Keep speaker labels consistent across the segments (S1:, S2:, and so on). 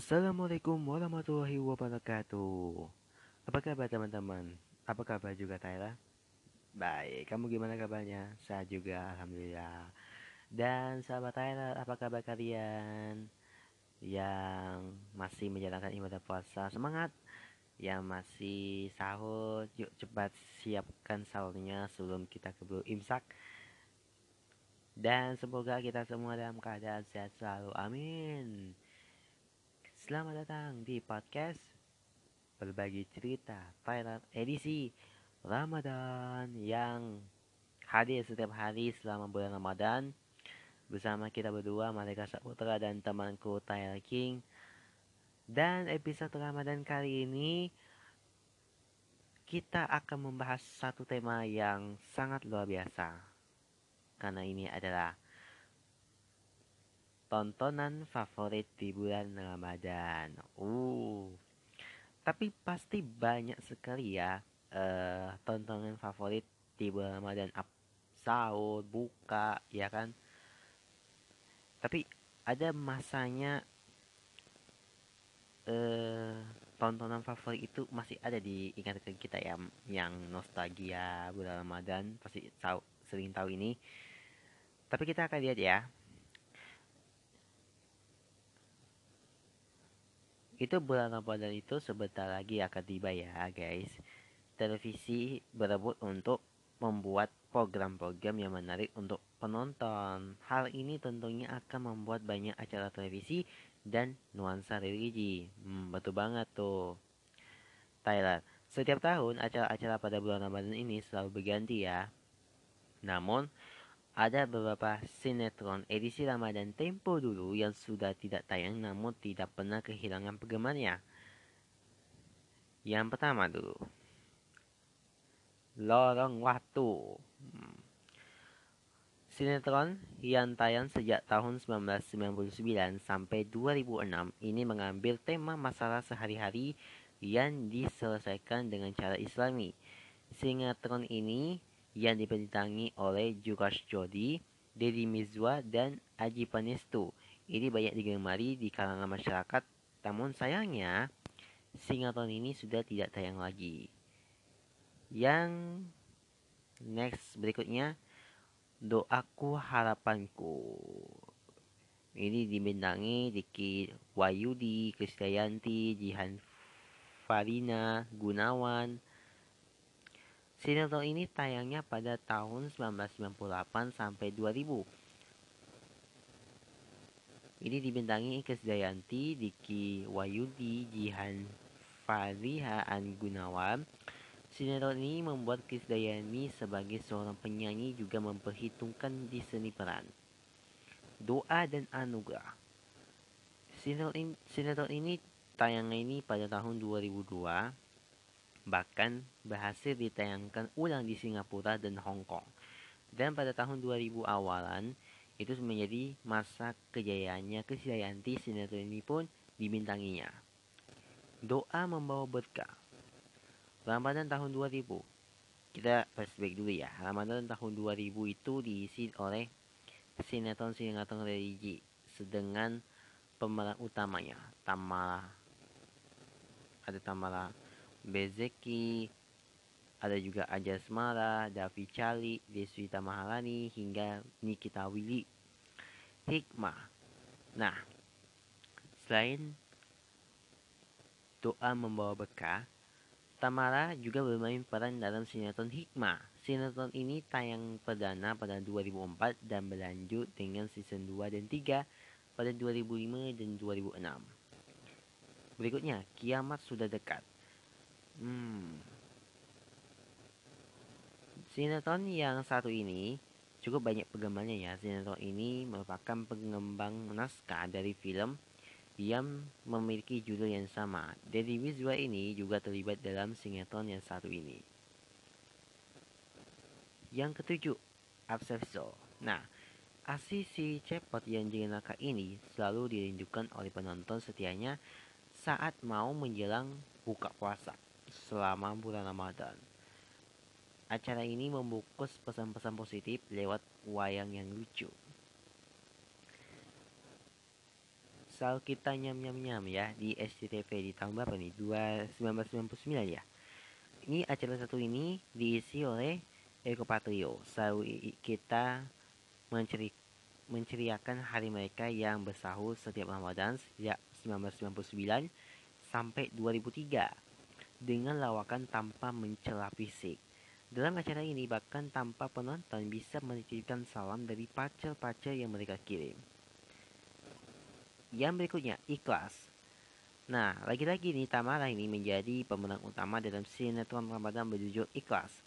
S1: Assalamualaikum warahmatullahi wabarakatuh. Apa kabar teman-teman? Apa kabar juga Tyler? Baik, kamu gimana kabarnya? Saya juga, Alhamdulillah. Dan sahabat Tyler, apa kabar kalian? Yang masih menjalankan ibadah puasa, semangat! Yang masih sahur, yuk cepat siapkan sahurnya sebelum kita keburu imsak. Dan semoga kita semua dalam keadaan sehat selalu. Amin. Selamat datang di podcast Berbagi Cerita Thailand edisi Ramadan yang hadir setiap hari selama bulan Ramadan. Bersama kita berdua Malika Saputra dan temanku Tyler King. Dan episode Ramadan kali ini kita akan membahas satu tema yang sangat luar biasa. Karena ini adalah tontonan favorit di bulan Ramadan. Uh, tapi pasti banyak sekali ya uh, tontonan favorit di bulan Ramadan. Up, sahur, buka, ya kan? Tapi ada masanya uh, tontonan favorit itu masih ada di ingatan kita ya yang nostalgia bulan Ramadan pasti tahu sering tahu ini. Tapi kita akan lihat ya Itu bulan Ramadan itu sebentar lagi akan tiba ya guys. Televisi berebut untuk membuat program-program yang menarik untuk penonton. Hal ini tentunya akan membuat banyak acara televisi dan nuansa religi. Hmm, betul banget tuh. Thailand. Setiap tahun acara-acara pada bulan Ramadan ini selalu berganti ya. Namun, ada beberapa sinetron edisi Ramadan Tempo dulu yang sudah tidak tayang namun tidak pernah kehilangan penggemarnya. Yang pertama dulu. Lorong Waktu. Hmm. Sinetron yang tayang sejak tahun 1999 sampai 2006 ini mengambil tema masalah sehari-hari yang diselesaikan dengan cara islami. Sinetron ini yang dibintangi oleh Jukas Jodi, Deddy Mizwa, dan Aji Panestu. Ini banyak digemari di kalangan masyarakat, namun sayangnya sinetron ini sudah tidak tayang lagi. Yang next berikutnya Doaku Harapanku. Ini dibintangi Diki Wayudi, Krisdayanti, Jihan Farina, Gunawan, Sinetron ini tayangnya pada tahun 1998 sampai 2000. Ini dibintangi Dayanti, Diki Wayudi, Jihan Fariha An Gunawan. Sinetron ini membuat Dayani sebagai seorang penyanyi juga memperhitungkan di seni peran. Doa dan Anugerah Sinetron ini, sinetron ini tayangnya ini pada tahun 2002 bahkan berhasil ditayangkan ulang di Singapura dan Hong Kong. Dan pada tahun 2000 awalan, itu menjadi masa kejayaannya Krisdayanti sinetron ini pun dibintanginya. Doa membawa berkah. Ramadan tahun 2000. Kita flashback dulu ya. Ramadan tahun 2000 itu diisi oleh sinetron-sinetron religi sedangkan pemeran utamanya Tamara ada Tamara Bezeki, ada juga Aja Semara, Davi Cali, Deswita Mahalani, hingga Nikita Willy. Hikmah. Nah, selain doa membawa berkah, Tamara juga bermain peran dalam sinetron Hikmah. Sinetron ini tayang perdana pada 2004 dan berlanjut dengan season 2 dan 3 pada 2005 dan 2006. Berikutnya, kiamat sudah dekat. Hmm. Sinetron yang satu ini cukup banyak penggemarnya ya. Sinetron ini merupakan pengembang naskah dari film yang memiliki judul yang sama. Deddy Mizwa ini juga terlibat dalam sinetron yang satu ini. Yang ketujuh, Absefso. Nah, aksi si cepot yang jenaka ini selalu dirindukan oleh penonton setianya saat mau menjelang buka puasa selama bulan Ramadan. Acara ini membungkus pesan-pesan positif lewat wayang yang lucu. misal kita nyam-nyam-nyam ya di SCTV di tahun berapa nih? 1999 ya. Ini acara satu ini diisi oleh Eko Patrio. Selalu kita menceri menceriakan hari mereka yang bersahur setiap Ramadan sejak 1999 sampai 2003 dengan lawakan tanpa mencela fisik. Dalam acara ini bahkan tanpa penonton bisa menitipkan salam dari pacar-pacar yang mereka kirim. Yang berikutnya, ikhlas. Nah, lagi-lagi nih Tamara ini menjadi pemenang utama dalam sinetron Ramadan berjudul Ikhlas.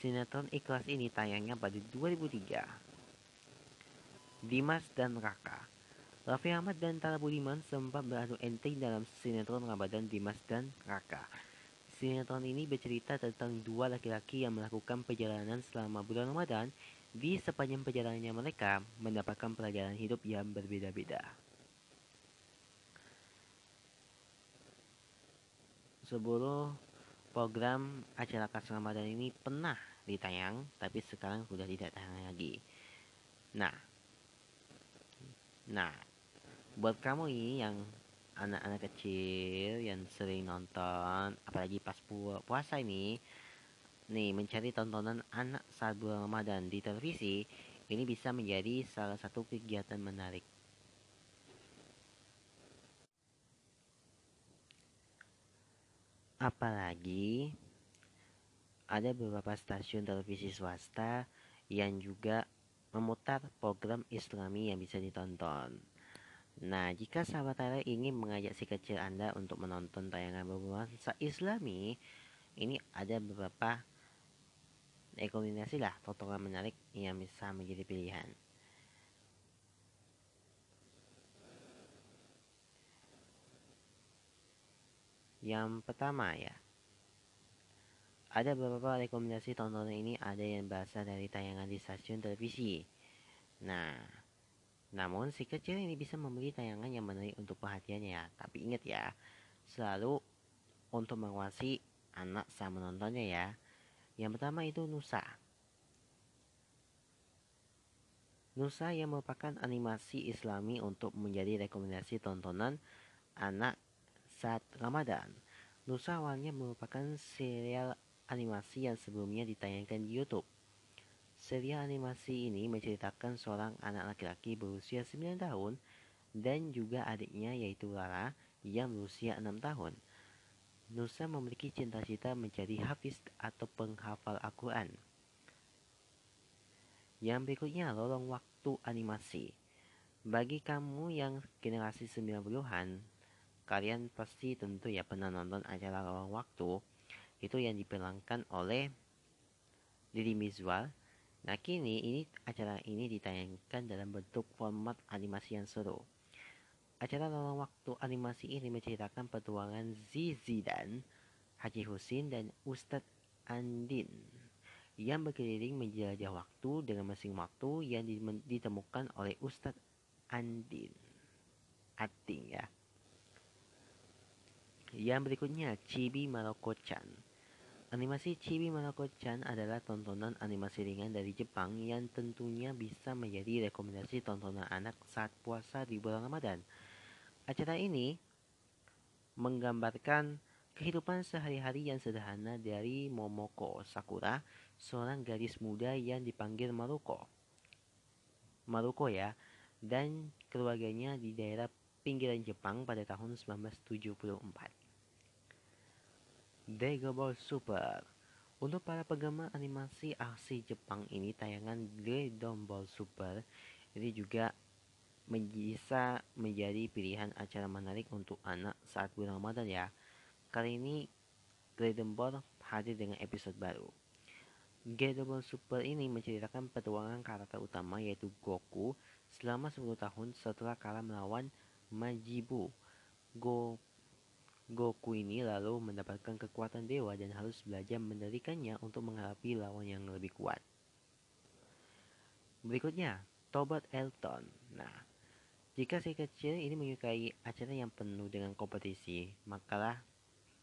S1: Sinetron Ikhlas ini tayangnya pada 2003. Dimas dan Raka. Raffi Ahmad dan Tara Budiman sempat beradu enteng dalam sinetron Ramadan Dimas dan Raka. Sinetron ini bercerita tentang dua laki-laki yang melakukan perjalanan selama bulan Ramadan di sepanjang perjalanannya mereka mendapatkan pelajaran hidup yang berbeda-beda. sebelum program acara khas Ramadan ini pernah ditayang, tapi sekarang sudah tidak tayang lagi. Nah, nah, buat kamu ini yang anak-anak kecil yang sering nonton, apalagi pas pu puasa ini, nih mencari tontonan anak saat bulan Ramadan di televisi, ini bisa menjadi salah satu kegiatan menarik. Apalagi ada beberapa stasiun televisi swasta yang juga memutar program islami yang bisa ditonton. Nah, jika sahabat Tara ingin mengajak si kecil Anda untuk menonton tayangan berbahasa islami, ini ada beberapa rekomendasi lah tontonan menarik yang bisa menjadi pilihan. Yang pertama ya, ada beberapa rekomendasi tontonan ini ada yang berasal dari tayangan di stasiun televisi. Nah, namun si kecil ini bisa membeli tayangan yang menarik untuk perhatiannya ya. Tapi ingat ya, selalu untuk mengawasi anak saat menontonnya ya. Yang pertama itu Nusa. Nusa yang merupakan animasi islami untuk menjadi rekomendasi tontonan anak saat Ramadan. Nusa awalnya merupakan serial animasi yang sebelumnya ditayangkan di YouTube. Serial animasi ini menceritakan seorang anak laki-laki berusia 9 tahun dan juga adiknya yaitu Lara yang berusia 6 tahun. Nusa memiliki cita-cita menjadi hafiz atau penghafal Al-Quran. Yang berikutnya, lorong waktu animasi. Bagi kamu yang generasi 90-an, kalian pasti tentu ya pernah nonton acara Lawang Waktu itu yang diperankan oleh Didi Mizwar. Nah kini ini acara ini ditayangkan dalam bentuk format animasi yang seru. Acara Lawang Waktu animasi ini menceritakan petualangan Zizi dan Haji Husin dan Ustadz Andin yang berkeliling menjelajah waktu dengan mesin waktu yang ditemukan oleh Ustadz Andin. Ating ya. Yang berikutnya, Chibi Maroko-chan. Animasi Chibi Maroko-chan adalah tontonan animasi ringan dari Jepang yang tentunya bisa menjadi rekomendasi tontonan anak saat puasa di bulan Ramadan. Acara ini menggambarkan kehidupan sehari-hari yang sederhana dari Momoko Sakura, seorang gadis muda yang dipanggil Maruko. Maruko ya, dan keluarganya di daerah pinggiran Jepang pada tahun 1974. Dragon Ball Super. Untuk para penggemar animasi aksi Jepang ini, tayangan Dragon Ball Super ini juga bisa menjadi pilihan acara menarik untuk anak saat bulan Ramadan ya. Kali ini Dragon Ball hadir dengan episode baru. Ball Super ini menceritakan petualangan karakter utama yaitu Goku selama 10 tahun setelah kalah melawan Majibu. Goku Goku ini lalu mendapatkan kekuatan dewa dan harus belajar mendalikannya untuk menghadapi lawan yang lebih kuat. Berikutnya, Tobat Elton. Nah, jika si kecil ini menyukai acara yang penuh dengan kompetisi, makalah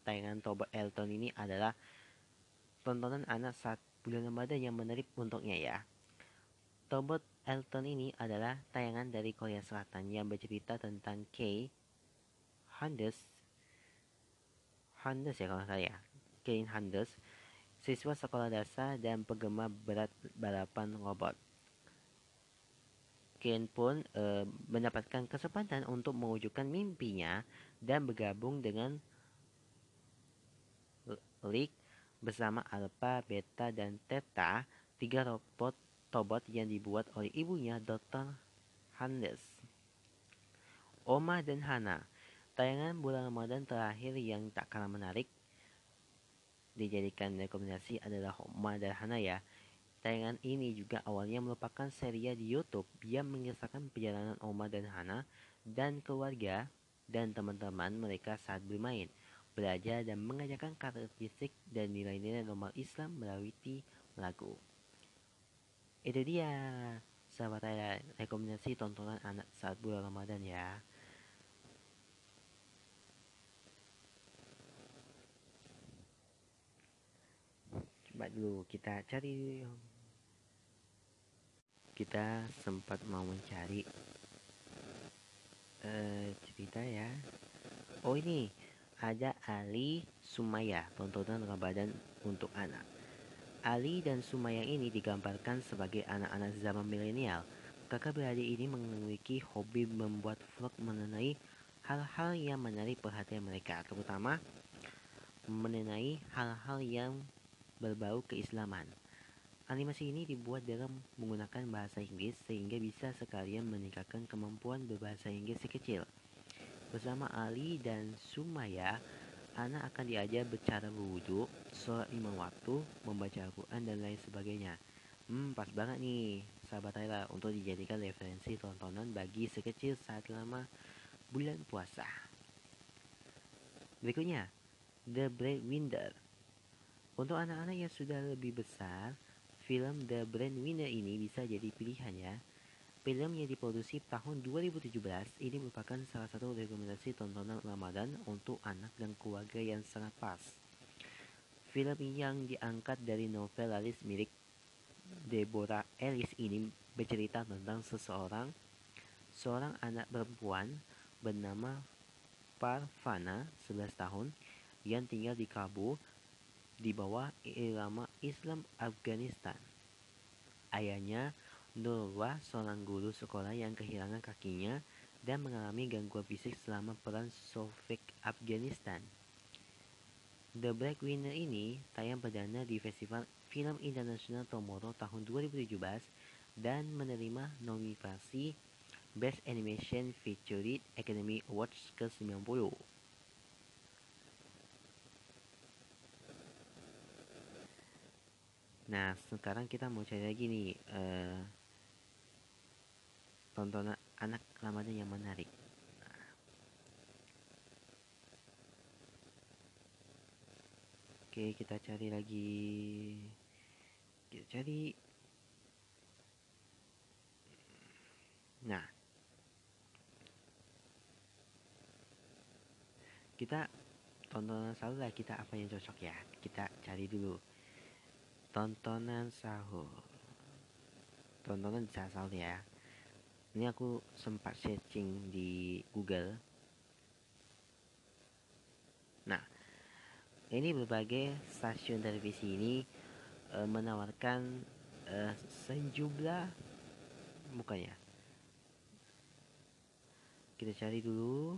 S1: tayangan Tobat Elton ini adalah tontonan anak saat bulan Ramadan yang menarik untuknya ya. Tobot Elton ini adalah tayangan dari Korea Selatan yang bercerita tentang Kay Handes Handes ya kalau saya Kay Handes siswa sekolah dasar dan penggemar berat balapan robot. Ken pun e, mendapatkan kesempatan untuk mewujudkan mimpinya dan bergabung dengan League bersama Alpha, Beta, dan Theta, tiga robot Tobot yang dibuat oleh ibunya Dr. Handes. Oma dan Hana, tayangan bulan Ramadan terakhir yang tak kalah menarik dijadikan rekomendasi adalah Oma dan Hana ya. Tayangan ini juga awalnya merupakan serial di YouTube yang mengisahkan perjalanan Oma dan Hana dan keluarga dan teman-teman mereka saat bermain, belajar dan mengajarkan karakteristik dan nilai-nilai normal Islam melalui lagu. Itu dia. Sahabat saya rekomendasi tontonan anak saat bulan Ramadan ya coba dulu kita cari. Kita sempat mau mencari uh, cerita ya. Oh ini. Ada Ali Sumaya tontonan Ramadan untuk anak. Ali dan Sumaya ini digambarkan sebagai anak-anak zaman milenial. Kakak beradik ini memiliki hobi membuat vlog mengenai hal-hal yang menarik perhatian mereka, terutama mengenai hal-hal yang berbau keislaman. Animasi ini dibuat dalam menggunakan bahasa Inggris sehingga bisa sekalian meningkatkan kemampuan berbahasa Inggris sekecil. Bersama Ali dan Sumaya, anak akan diajar bercara berwudhu, sholat lima waktu, membaca Al-Quran dan lain sebagainya. Hmm, pas banget nih, sahabat Ayla, untuk dijadikan referensi tontonan bagi sekecil saat lama bulan puasa. Berikutnya, The Breadwinner. Untuk anak-anak yang sudah lebih besar, film The Breadwinner ini bisa jadi pilihan ya. Film yang diproduksi tahun 2017 ini merupakan salah satu rekomendasi tontonan Ramadan untuk anak dan keluarga yang sangat pas. Film yang diangkat dari novel laris milik Deborah Ellis ini bercerita tentang seseorang seorang anak perempuan bernama Parvana 11 tahun yang tinggal di Kabul di bawah irama Islam Afghanistan. Ayahnya Nurwa, seorang guru sekolah yang kehilangan kakinya dan mengalami gangguan fisik selama perang Soviet Afghanistan. The Black Winner ini tayang perdana di Festival Film Internasional Tomorrow tahun 2017 dan menerima nominasi Best Animation Featured Academy Awards ke-90. Nah, sekarang kita mau cari lagi nih uh, tontonan anak Ramadan yang menarik. Oke, kita cari lagi. Kita cari. Nah. Kita tontonan sahur lah kita apa yang cocok ya. Kita cari dulu. Tontonan sahur. Tontonan sahur ya. Ini aku sempat searching di Google. Nah ini berbagai stasiun televisi ini e, menawarkan e, sejumlah bukannya kita cari dulu.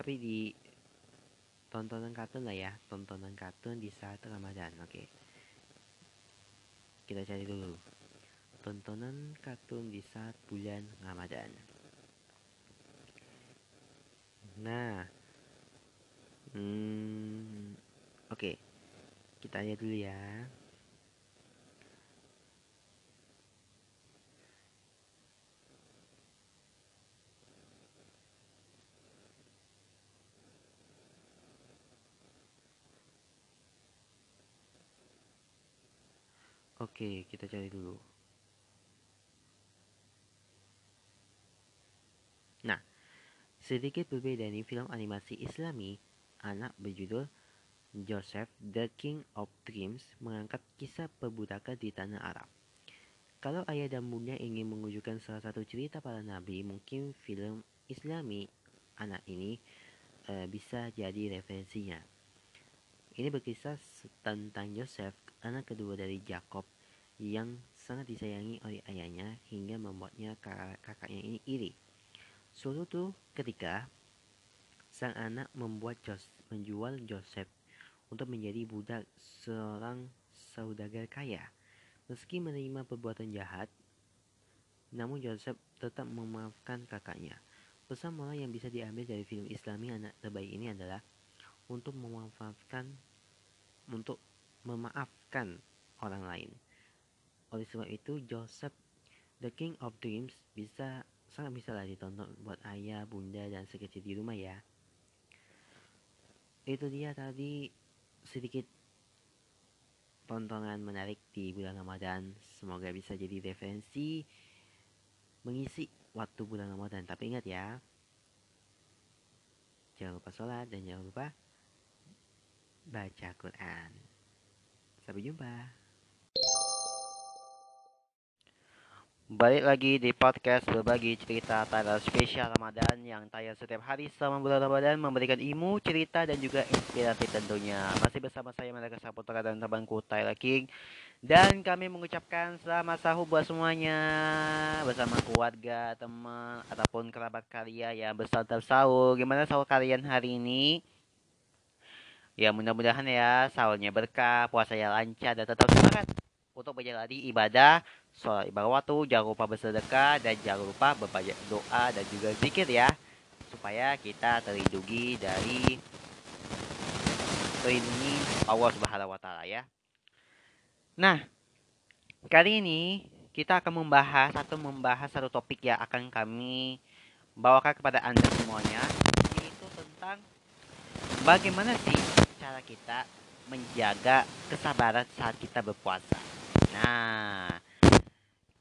S1: Tapi di tontonan kartun lah ya tontonan kartun di saat Ramadan oke kita cari dulu tontonan kartun di saat bulan Ramadan. Nah, hmm, oke, kita lihat dulu ya. Oke, kita cari dulu. Nah, sedikit berbeda nih film animasi Islami anak berjudul
S2: Joseph, The King of Dreams, mengangkat kisah perbudakan di tanah Arab. Kalau ayah dan bunda ingin menunjukkan salah satu cerita para nabi, mungkin film Islami anak ini uh, bisa jadi referensinya. Ini berkisah tentang Joseph, anak kedua dari Jacob, yang sangat disayangi oleh ayahnya hingga membuatnya kakaknya ini iri. Suatu ketika sang anak membuat Jos menjual Joseph untuk menjadi budak seorang saudagar kaya. Meski menerima perbuatan jahat, namun Joseph tetap memaafkan kakaknya. Pesan moral yang bisa diambil dari film Islami anak terbaik ini adalah untuk memaafkan untuk memaafkan orang lain. Oleh sebab itu, Joseph The King of Dreams bisa sangat bisa lah ditonton buat ayah, bunda, dan sekecil di rumah ya. Itu dia tadi sedikit tontonan menarik di bulan Ramadan. Semoga bisa jadi referensi mengisi waktu bulan Ramadan. Tapi ingat ya, jangan lupa sholat dan jangan lupa baca Quran. Sampai jumpa. Balik lagi di podcast berbagi cerita tanggal spesial Ramadan yang tayang setiap hari selama bulan Ramadan memberikan ilmu, cerita dan juga inspirasi tentunya. Masih bersama saya Malaka Saputra dan temanku Tyler King dan kami mengucapkan selamat sahur buat semuanya bersama keluarga, teman ataupun kerabat kalian yang bersantap sahur. Gimana sahur kalian hari ini? Ya mudah-mudahan ya sahurnya berkah, puasanya lancar dan tetap semangat untuk menjalani ibadah sholat ibadah waktu, jangan lupa bersedekah dan jangan lupa berbanyak doa dan juga zikir ya supaya kita terlindungi dari terlindungi Allah Subhanahu wa taala ya. Nah, kali ini kita akan membahas atau membahas satu topik yang akan kami bawakan kepada Anda semuanya yaitu tentang bagaimana sih cara kita menjaga kesabaran saat kita berpuasa. Nah,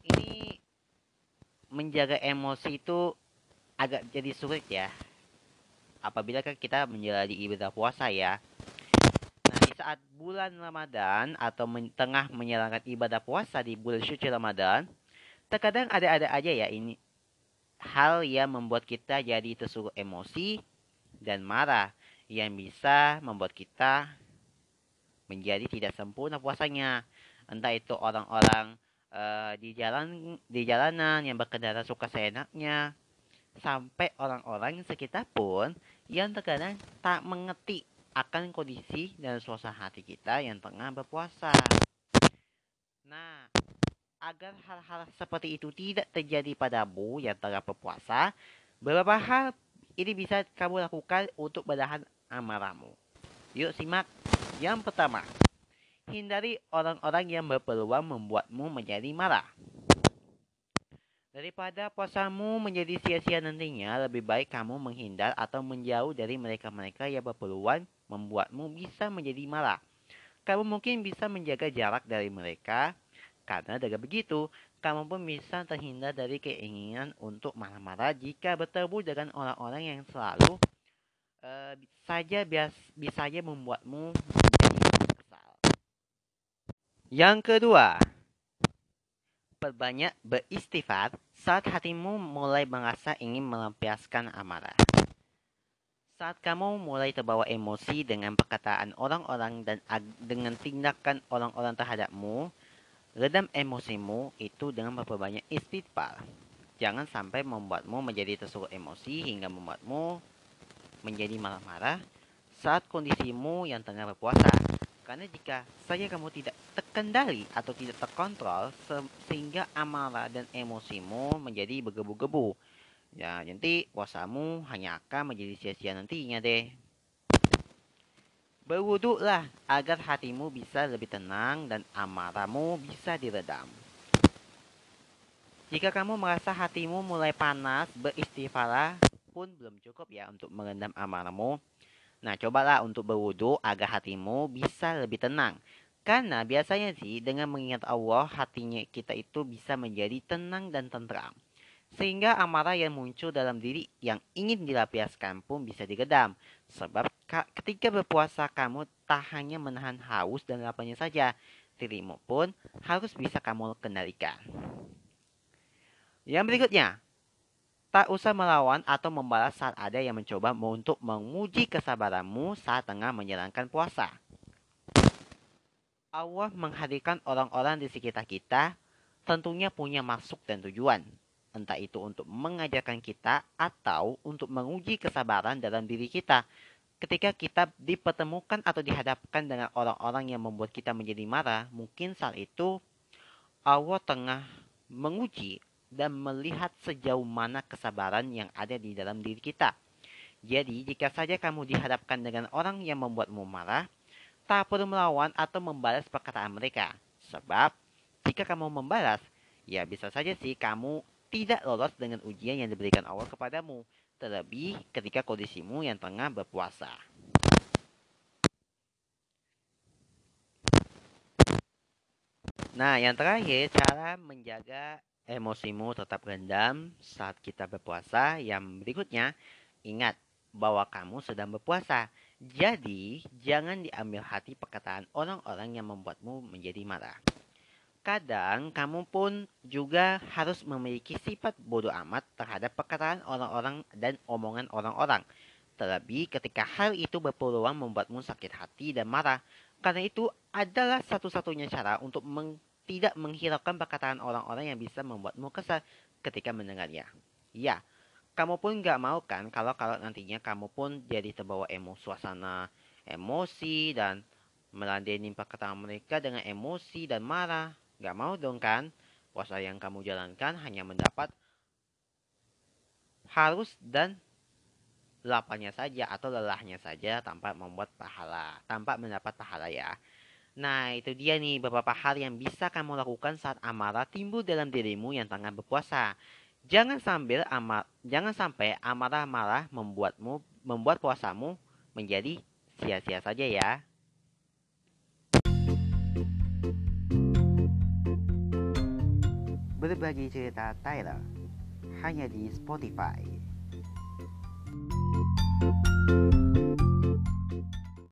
S2: ini menjaga emosi itu agak jadi sulit ya. Apabila kan kita menjalani ibadah puasa ya. Nah, di saat bulan Ramadan atau men tengah menjalankan ibadah puasa di bulan suci Ramadan, terkadang ada-ada aja ya ini hal yang membuat kita jadi tersulut emosi dan marah yang bisa membuat kita menjadi tidak sempurna puasanya. Entah itu orang-orang uh, di jalan di jalanan yang berkendara suka seenaknya sampai orang-orang sekitar pun yang terkadang tak mengerti akan kondisi dan suasana hati kita yang tengah berpuasa. Nah, agar hal-hal seperti itu tidak terjadi padamu yang tengah berpuasa, beberapa hal ini bisa kamu lakukan untuk menahan amarahmu. Yuk simak. Yang pertama, Hindari orang-orang yang berpeluang membuatmu menjadi marah. Daripada puasamu menjadi sia-sia nantinya, lebih baik kamu menghindar atau menjauh dari mereka-mereka yang berpeluang membuatmu bisa menjadi marah. Kamu mungkin bisa menjaga jarak dari mereka, karena dengan begitu, kamu pun bisa terhindar dari keinginan untuk marah-marah jika bertemu dengan orang-orang yang selalu uh, saja bias, bisa saja membuatmu yang kedua, perbanyak beristighfar saat hatimu mulai merasa ingin melampiaskan amarah. Saat kamu mulai terbawa emosi dengan perkataan orang-orang dan dengan tindakan orang-orang terhadapmu, redam emosimu itu dengan memperbanyak istighfar. Jangan sampai membuatmu menjadi tersulut emosi hingga membuatmu menjadi marah-marah saat kondisimu yang tengah berpuasa. Karena jika saja kamu tidak terkendali atau tidak terkontrol se sehingga amarah dan emosimu menjadi bergebu-gebu. Ya, nanti puasamu hanya akan menjadi sia-sia nantinya deh. Berwuduklah agar hatimu bisa lebih tenang dan amarahmu bisa diredam. Jika kamu merasa hatimu mulai panas, beristighfarlah pun belum cukup ya untuk merendam amarahmu. Nah, cobalah untuk berwudu agar hatimu bisa lebih tenang. Karena biasanya sih dengan mengingat Allah, hatinya kita itu bisa menjadi tenang dan tentram. Sehingga amarah yang muncul dalam diri yang ingin dilampiaskan pun bisa digedam. Sebab ketika berpuasa kamu tak hanya menahan haus dan laparnya saja, dirimu pun harus bisa kamu kendalikan. Yang berikutnya, tak usah melawan atau membalas saat ada yang mencoba untuk menguji kesabaranmu saat tengah menjalankan puasa. Allah menghadirkan orang-orang di sekitar kita tentunya punya maksud dan tujuan entah itu untuk mengajarkan kita atau untuk menguji kesabaran dalam diri kita. Ketika kita dipertemukan atau dihadapkan dengan orang-orang yang membuat kita menjadi marah, mungkin saat itu Allah tengah menguji dan melihat sejauh mana kesabaran yang ada di dalam diri kita. Jadi, jika saja kamu dihadapkan dengan orang yang membuatmu marah, tak perlu melawan atau membalas perkataan mereka. Sebab, jika kamu membalas, ya bisa saja sih kamu tidak lolos dengan ujian yang diberikan Allah kepadamu, terlebih ketika kondisimu yang tengah berpuasa. Nah, yang terakhir, cara menjaga emosimu tetap rendam saat kita berpuasa. Yang berikutnya, ingat bahwa kamu sedang berpuasa. Jadi, jangan diambil hati perkataan orang-orang yang membuatmu menjadi marah. Kadang kamu pun juga harus memiliki sifat bodoh amat terhadap perkataan orang-orang dan omongan orang-orang. Terlebih ketika hal itu berpeluang membuatmu sakit hati dan marah. Karena itu adalah satu-satunya cara untuk meng tidak menghiraukan perkataan orang-orang yang bisa membuatmu kesal ketika mendengarnya. Ya, kamu pun gak mau kan kalau kalau nantinya kamu pun jadi terbawa emosi suasana emosi dan meladeni perkataan mereka dengan emosi dan marah. Gak mau dong kan? Puasa yang kamu jalankan hanya mendapat harus dan lapanya saja atau lelahnya saja tanpa membuat pahala, tanpa mendapat pahala ya. Nah, itu dia nih beberapa hal yang bisa kamu lakukan saat amarah timbul dalam dirimu yang tengah berpuasa. Jangan sambil amar, jangan sampai amarah marah membuatmu membuat puasamu menjadi sia-sia saja ya. berbagi cerita Tyler hanya di Spotify. thank you